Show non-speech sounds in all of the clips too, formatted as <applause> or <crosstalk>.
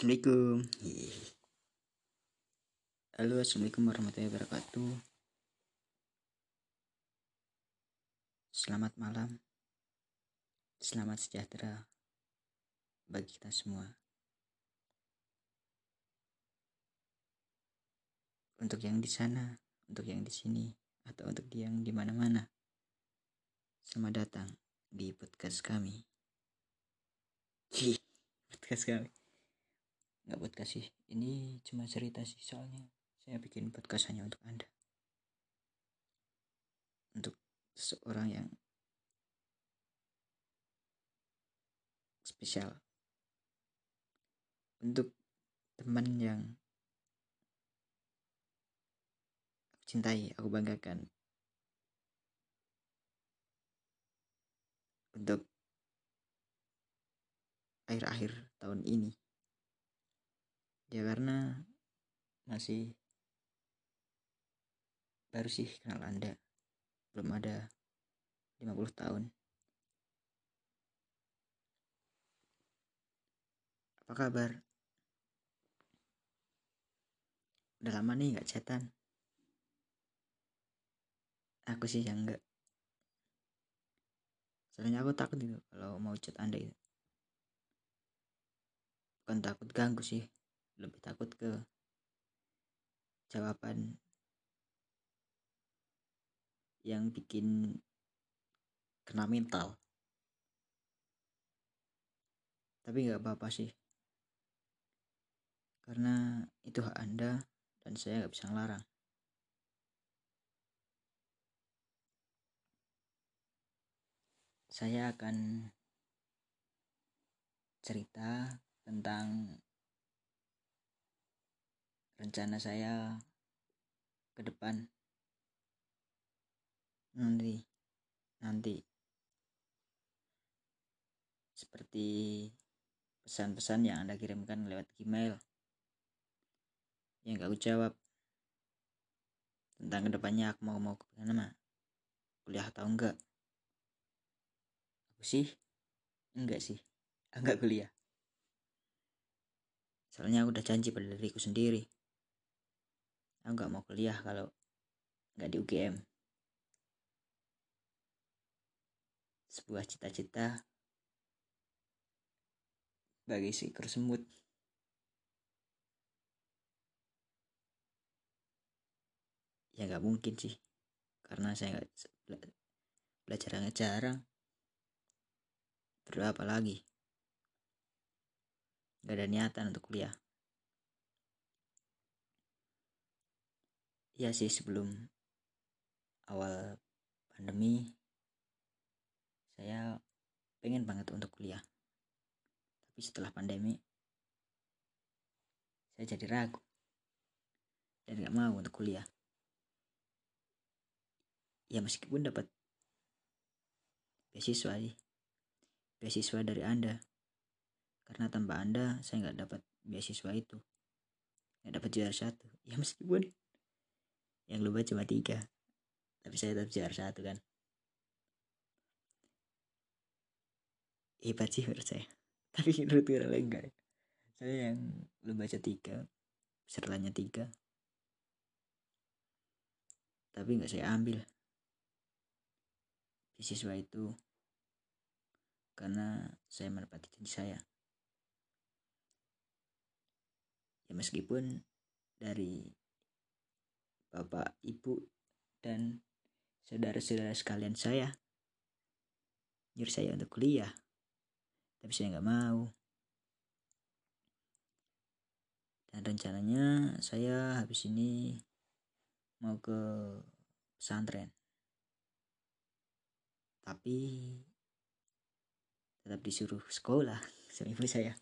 Assalamualaikum. Halo, assalamualaikum warahmatullahi wabarakatuh. Selamat malam. Selamat sejahtera bagi kita semua. Untuk yang di sana, untuk yang di sini, atau untuk yang di mana-mana. Selamat datang di podcast kami. Cih, podcast kami nggak podcast sih ini cuma cerita sih soalnya. Saya bikin podcast hanya untuk anda. Untuk seseorang yang spesial. Untuk teman yang aku cintai aku banggakan. Untuk akhir-akhir tahun ini ya karena masih baru sih kenal anda. Belum ada 50 tahun. Apa kabar? Udah lama nih nggak chatan. Aku sih yang enggak soalnya aku takut gitu kalau mau chat anda itu bukan takut ganggu sih lebih takut ke jawaban yang bikin kena mental. Tapi nggak apa-apa sih. Karena itu hak anda dan saya nggak bisa ngelarang. Saya akan cerita tentang rencana saya ke depan. Nanti nanti. Seperti pesan-pesan yang anda kirimkan lewat email yang gak jawab. Tentang ke depannya aku mau mau ke mana kuliah atau enggak. Aku sih enggak sih. Enggak kuliah. Soalnya aku udah janji pada diriku sendiri aku nggak mau kuliah kalau nggak di UGM sebuah cita-cita bagi seekor semut ya nggak mungkin sih karena saya nggak belajar nggak jarang. Terus apa lagi? Nggak ada niatan untuk kuliah ya sih sebelum awal pandemi saya pengen banget untuk kuliah. Tapi setelah pandemi saya jadi ragu dan nggak mau untuk kuliah. Ya meskipun dapat beasiswa sih beasiswa dari anda. Karena tanpa anda saya nggak dapat beasiswa itu. Nggak dapat juara satu. Ya meskipun yang lupa cuma tiga. Tapi saya tetap juara satu kan? Hebat sih menurut saya. <laughs> Tapi menurut lain enggak saya yang lu baca tiga. Pesertanya tiga. Tapi nggak saya ambil. Siswa itu. Karena saya menepati janji saya. Ya meskipun dari bapak ibu dan saudara-saudara sekalian saya. Nyuruh saya untuk kuliah. Tapi saya nggak mau. Dan rencananya saya habis ini mau ke pesantren. Tapi tetap disuruh sekolah <laughs> sama ibu saya.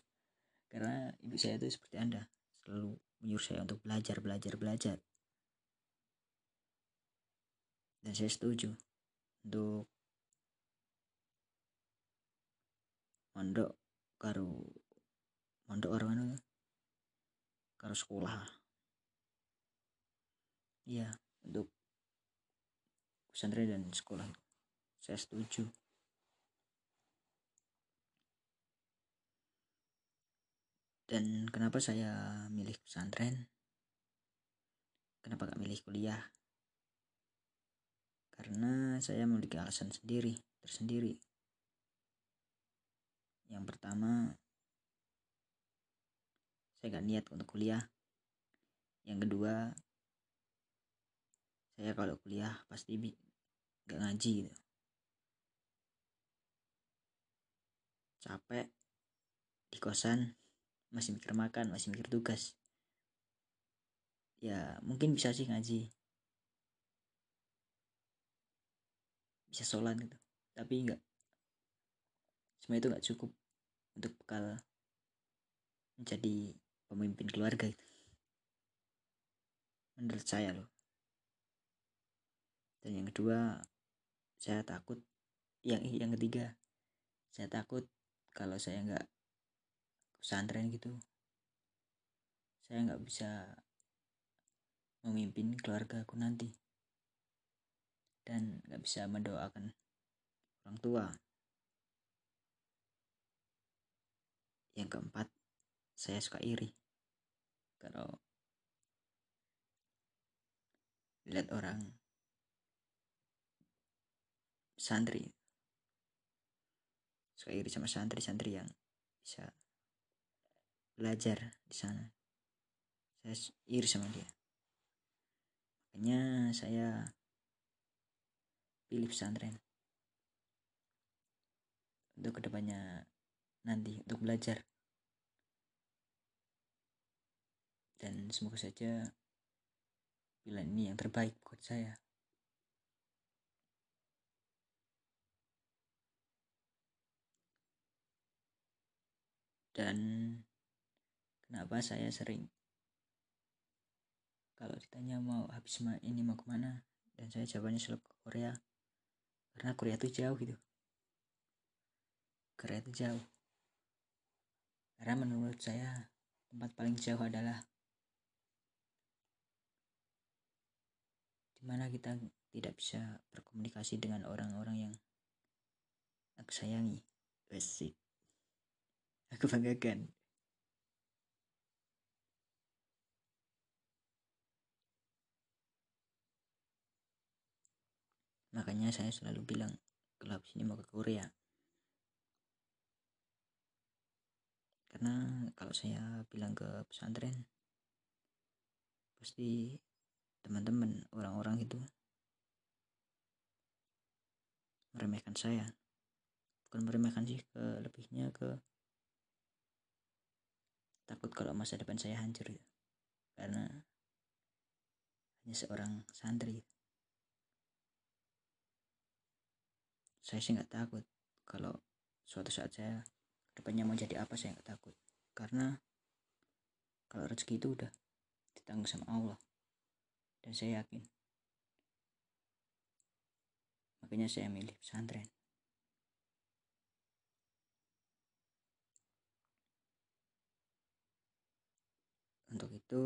Karena ibu saya itu seperti anda selalu menyuruh saya untuk belajar belajar belajar dan saya setuju. Untuk mondok karo mondok orang mana karo sekolah. Iya untuk pesantren dan sekolah. Saya setuju. Dan kenapa saya milih pesantren? Kenapa gak milih kuliah karena saya memiliki alasan sendiri tersendiri. Yang pertama saya gak niat untuk kuliah. Yang kedua saya kalau kuliah pasti gak ngaji gitu. Capek di kosan masih mikir makan masih mikir tugas. Ya mungkin bisa sih ngaji bisa sholat gitu. Tapi enggak semua itu nggak cukup untuk bekal menjadi pemimpin keluarga itu menurut saya loh. Dan yang kedua saya takut yang yang ketiga saya takut kalau saya nggak pesantren gitu saya nggak bisa memimpin keluarga aku nanti dan nggak bisa mendoakan orang tua. Yang keempat saya suka iri. Kalau lihat orang santri suka iri sama santri-santri yang bisa belajar di sana. Saya iri sama dia. Makanya saya pilih pesantren. Untuk ke depannya nanti untuk belajar. Dan semoga saja pilihan ini yang terbaik buat saya. Dan kenapa saya sering kalau ditanya mau habis ini mau ke mana dan saya jawabannya selalu ke Korea karena Korea itu jauh gitu. Korea itu jauh. Karena menurut saya tempat paling jauh adalah di mana kita tidak bisa berkomunikasi dengan orang-orang yang aku sayangi. Basic aku banggakan makanya saya selalu bilang kalau sini mau ke Korea. Karena kalau saya bilang ke pesantren pasti teman-teman orang-orang itu meremehkan saya. Bukan meremehkan sih ke lebihnya ke takut kalau masa depan saya hancur ya. karena hanya seorang santri saya sih nggak takut kalau suatu saat saya depannya mau jadi apa saya nggak takut. Karena kalau rezeki itu udah ditanggung sama Allah. Dan saya yakin. Makanya saya milih pesantren. Untuk itu,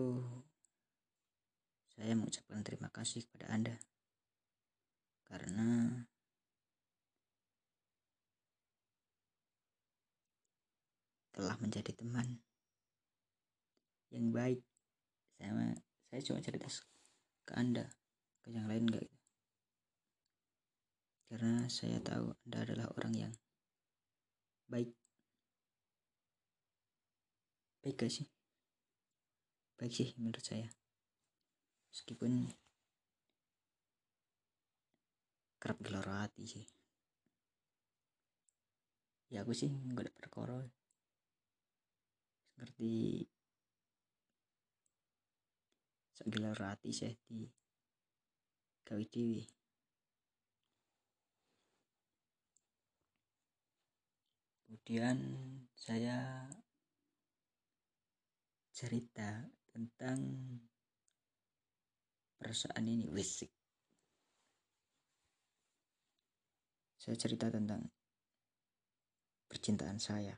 saya mengucapkan terima kasih kepada Anda. Karena telah menjadi teman yang baik. Saya saya cuma cerita ke Anda, ke yang lain enggak gitu. Karena saya tahu Anda adalah orang yang baik. Baik gak sih? baik sih menurut saya meskipun kerap gelar hati sih ya aku sih nggak perkara ngerti? Segelar hati saya di kawi dewi kemudian saya cerita tentang perasaan ini. Wisik saya cerita tentang percintaan saya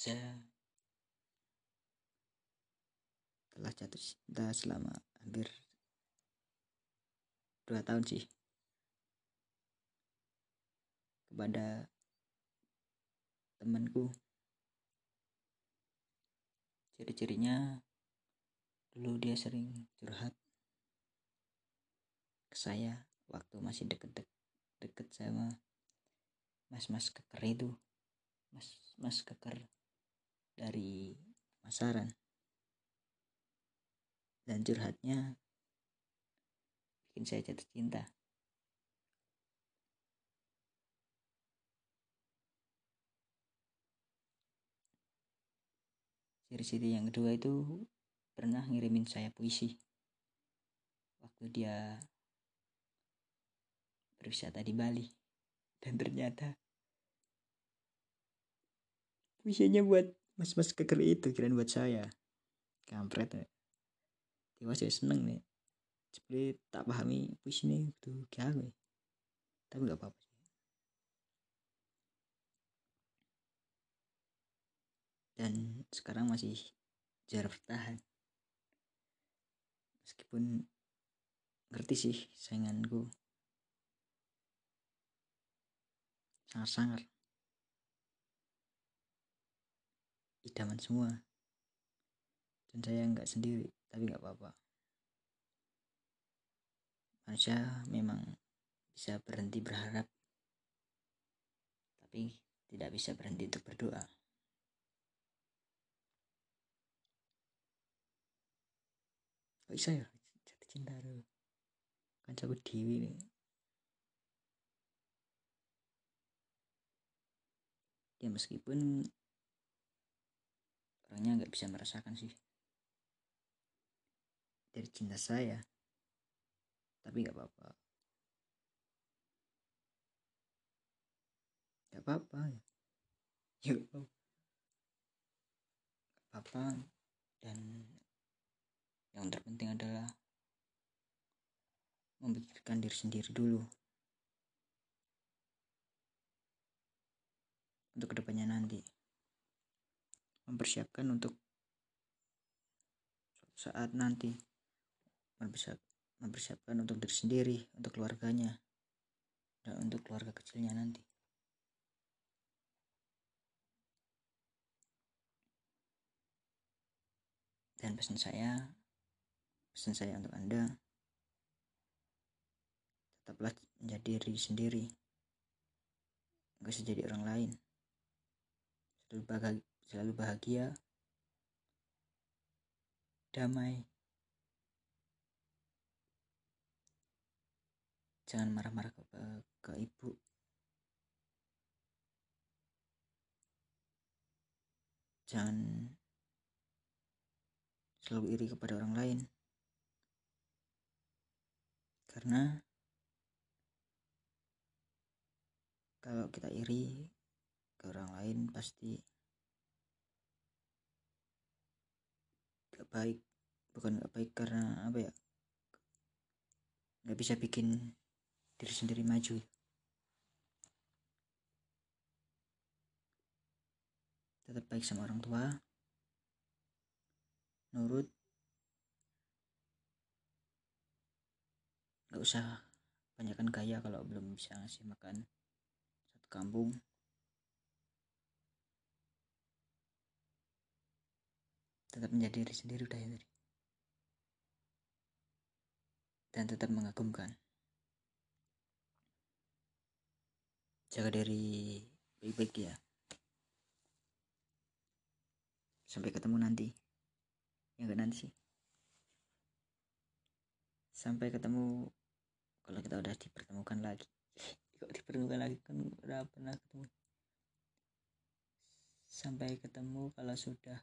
saya telah jatuh cinta selama hampir dua tahun sih. Kepada temanku. Ciri-cirinya dulu dia sering curhat ke saya waktu masih deket-deket sama mas-mas keker itu. Mas-mas keker dari masaran dan curhatnya bikin saya jatuh cinta. Ciri-ciri yang kedua itu pernah ngirimin saya puisi. Waktu dia berwisata di Bali. Dan ternyata puisinya buat mas-mas keker itu kirain buat saya. Kampret ya. Tiba saya seneng nih. Seperti tak pahami puisi ini tuh kayak tapi gak apa-apa dan sekarang masih jarang bertahan. Meskipun ngerti sih sainganku. Sangat-sangat idaman semua. Dan saya nggak sendiri tapi nggak apa-apa. Manusia memang bisa berhenti berharap tapi tidak bisa berhenti untuk berdoa. Kok bisa ya? Jatuh cinta tuh kan cabut dewi nih. Ya meskipun orangnya nggak bisa merasakan sih. Dari cinta saya. Tapi nggak apa-apa. Nggak apa-apa. Ya nggak apa-apa. Dan yang terpenting adalah memikirkan diri sendiri dulu. Untuk ke depannya nanti mempersiapkan untuk saat nanti. Mempersiapkan untuk diri sendiri untuk keluarganya dan untuk keluarga kecilnya nanti. Dan pesan saya pesan saya untuk Anda tetaplah menjadi diri sendiri. Nggak usah jadi orang lain. Selalu selalu bahagia damai. Jangan marah-marah ke, ke ibu. Jangan selalu iri kepada orang lain. Karena kalau kita iri ke orang lain pasti gak baik bukan gak baik karena apa ya gak bisa bikin diri sendiri maju. Tetap baik sama orang tua. Nurut. Nggak usah banyakkan kaya kalau belum bisa ngasih makan satu kampung tetap menjadi diri sendiri udah ya tadi dan tetap mengagumkan? Jaga diri baik-baik ya. Sampai ketemu nanti. Ya enggak nanti sih? Sampai ketemu kalau kita udah dipertemukan lagi. <laughs> Kok dipertemukan lagi? Kan udah pernah ketemu. Sampai ketemu kalau sudah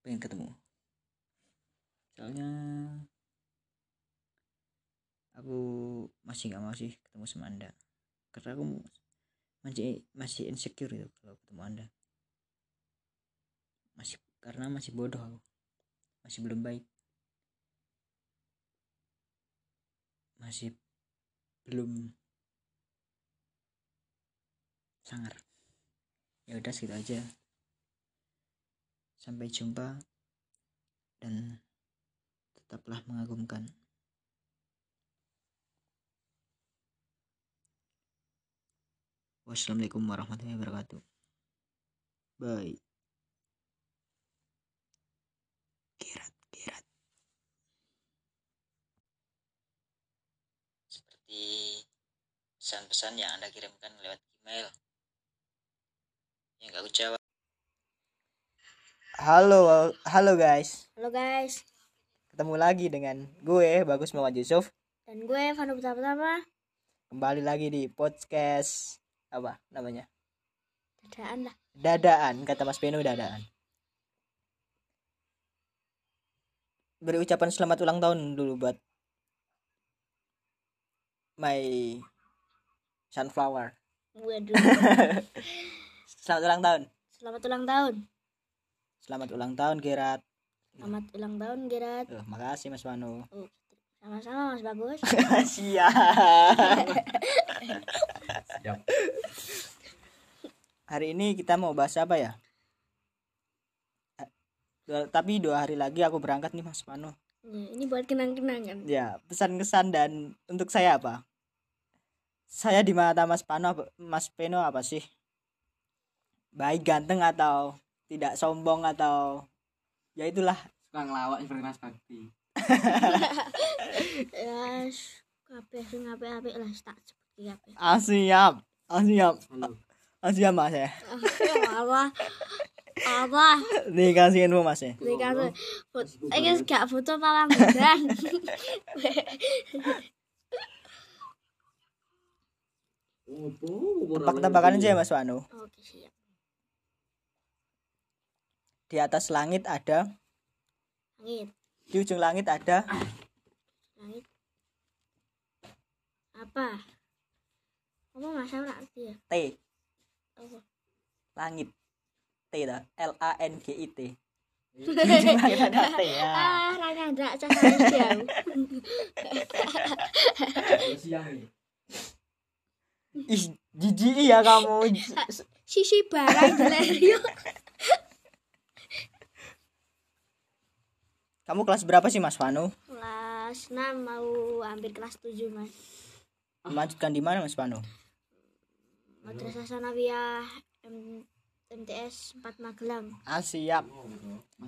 pengen ketemu. Soalnya aku masih nggak mau sih ketemu sama anda. Karena aku masih masih insecure itu kalau ketemu anda. Masih karena masih bodoh aku. Masih belum baik. Masih belum sangar. Ya udah segitu aja sampai jumpa dan tetaplah mengagumkan Wassalamualaikum warahmatullahi wabarakatuh. Bye. Kirat, kirat. Seperti pesan-pesan yang Anda kirimkan lewat email. Yang gak aku jawab. Halo, halo guys. Halo guys, Ketemu lagi dengan gue Bagus Muhammad Yusuf. dan gue Vano pertama-tama Kembali lagi di podcast apa namanya? dadaan lah. Dadaan, kata Mas Beno dadaan. Beri ucapan selamat ulang tahun dulu buat my sunflower. Waduh, <laughs> Selamat ulang tahun. selamat ulang tahun. Selamat ulang tahun Gerat. Selamat ulang tahun Gerat. Eh, makasih Mas Manu. Oh, sama-sama Mas Bagus. <laughs> Siap. Hari ini kita mau bahas apa ya? Eh, dua- tapi dua hari lagi aku berangkat nih Mas Manu. Ya, ini buat kenang-kenangan. Ya, pesan kesan dan untuk saya apa? Saya di mata Mas Pano apa- Mas Peno apa sih? Baik ganteng atau tidak sombong atau ya itulah. Suka ngelawak seperti Mas Bakti. <laughs> Ya, kabeh sing apik-apik lah tak seperti kabeh. ah, siap. Ah, siap. Halo. Ah, siap mas ya. Apa? Apa? nih kasih info mas ya. Nih kan foto, ini gak foto tebak-tebakan aja ya Mas Wano Oke, siap. Di atas langit ada Langit, di ujung langit ada langit. Apa? Apa Mas ora ngerti ya? T Apa? langit T dah L A N G I T <laughs> langit ada T ya Ah, jauh. siang nih ih jijik ya kamu Sisi barang Lerio. <laughs> kamu kelas berapa sih Mas Wano Kelas 6 mau hampir kelas 7, Mas. melanjutkan di mana Mas Wano Madrasah Sanawiyah MTS 4 Magelang. ah siap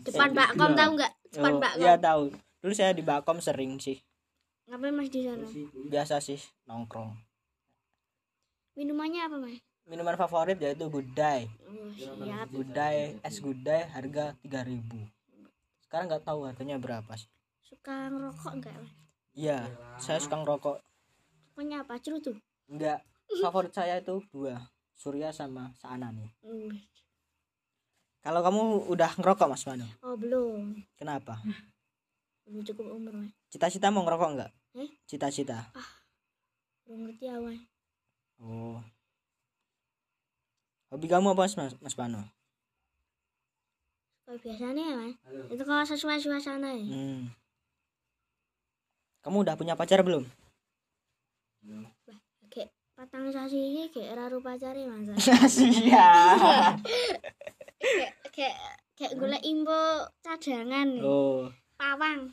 Depan Bakom tahu enggak? Depan Oh, Bakom. iya tahu dulu saya di Bakom sering sih Ngapain Mas di sana? biasa sih nongkrong Minumannya apa, Mas? minuman favorit yaitu Day Oh, siap. Day es Day harga 3000 sekarang nggak tahu harganya berapa sih Suka ngerokok enggak, Mas? iya saya suka ngerokok Pokoknya apa? Cerutu. enggak favorit saya itu dua Surya sama Saana nih Hmm. kalau kamu udah ngerokok Mas Manu Oh, belum. kenapa <laughs> Belum cukup umur, Mas. cita-cita mau ngerokok enggak Eh? cita-cita Belum ngerti Mas. oh hobi kamu apa Mas Mas Manu Biasanya ya, Mas. Itu kalau sesuai suasana ya. Hmm. Kamu udah punya pacar belum? Kayak patang sasi ini kayak ora rupa cari, Mas. Siap. <laughs> kayak kayak kayak golek imbo cadangan nih. Oh, pawang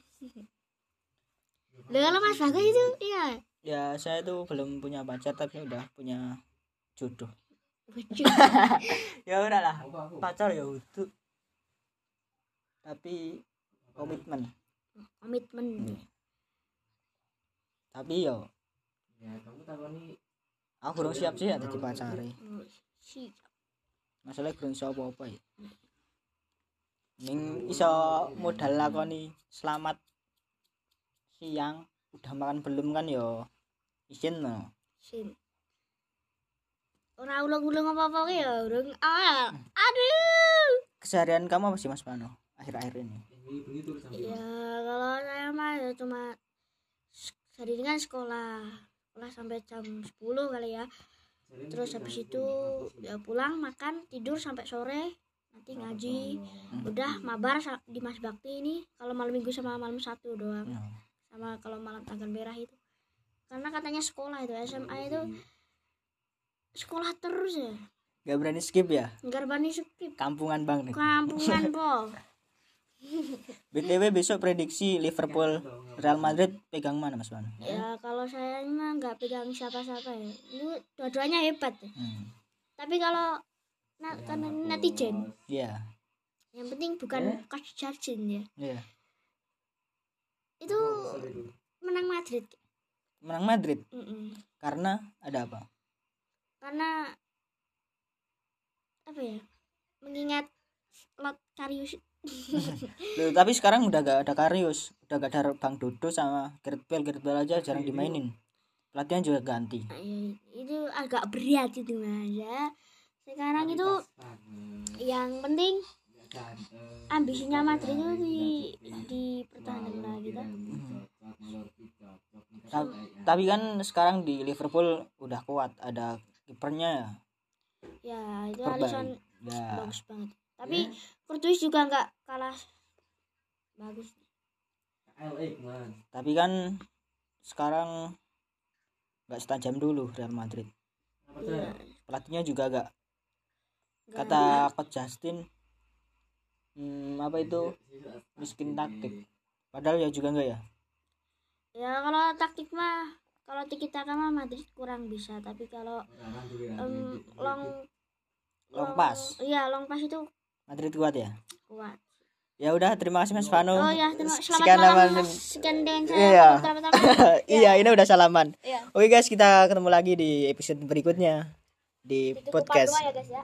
Loh, kalau Mas Bagus itu iya ya saya tuh belum punya pacar tapi udah punya jodoh. <laughs> Ya udah lah, pacar ya utuh. Tapi komitmen. komitmen Tapi yo ya kamu tahu nih aku belum siap sih ada dipacari. Oh, si Masalah belum iso apa-apa ya. Ning iso modal lakoni selamat siang udah makan belum kan yo izin no. sin ora ulung-ulung apa-apa ki ya urung ah aduh Keseharian kamu apa sih Mas Pano akhir-akhir ini? ya kalau saya mah ya cuma s- hari ini kan sekolah sekolah sampai jam 10 kali ya terus habis itu ya pulang makan tidur sampai sore nanti ngaji udah mabar di Mas Bakti ini kalau malam minggu sama malam satu doang Ya. sama kalau malam tanggal merah itu karena katanya sekolah itu SMA itu sekolah terus ya Gak berani skip ya? nggak bani skip Kampungan banget. kampungan <laughs> po BTW besok prediksi Liverpool Real Madrid pegang mana Mas Pano? ya kalau saya mah nggak pegang siapa-siapa ya itu dua-duanya hebat ya Hmm. tapi kalau na karena netizen Iya. yang penting bukan coach Jar진 ya Iya. itu menang Madrid Menang Madrid Mm-mm. karena ada apa? karena apa ya mengingat lot Karius Loh, tapi sekarang udah gak ada Karius, udah gak ada Bang Dodo sama Gareth Bale, Gareth Bale aja jarang dimainin. Pelatihan juga ganti. Nah, ya, itu agak berat itu mas ya sekarang itu yang penting ambisinya Madrid itu di dipertahankan lagi kan Ta- tapi kan sekarang di Liverpool udah kuat, ada kipernya ya. ya itu Alisson. Ya. bagus banget tapi Courtois juga nggak kalah bagus LA man Tapi kan sekarang nggak setajam dulu Real Madrid. apa Iya. Pelatihnya juga agak Nggak- kata coach Justin hmm, apa itu miskin taktik. Padahal ya juga enggak ya. ya kalau taktik mah kalau tiki taka mah Madrid kurang bisa tapi kalau em, long Long pass. iya long pass itu Madrid kuat ya. kuat Ya udah terima kasih Mas Vano. oh ya terima selamat Sekian malam Mas. sekian dengan saya Iya. pertama-tama <laughs> iya, ini udah salaman. Iya. Oke guys, kita ketemu lagi di episode berikutnya di Itu podcast. ya guys ya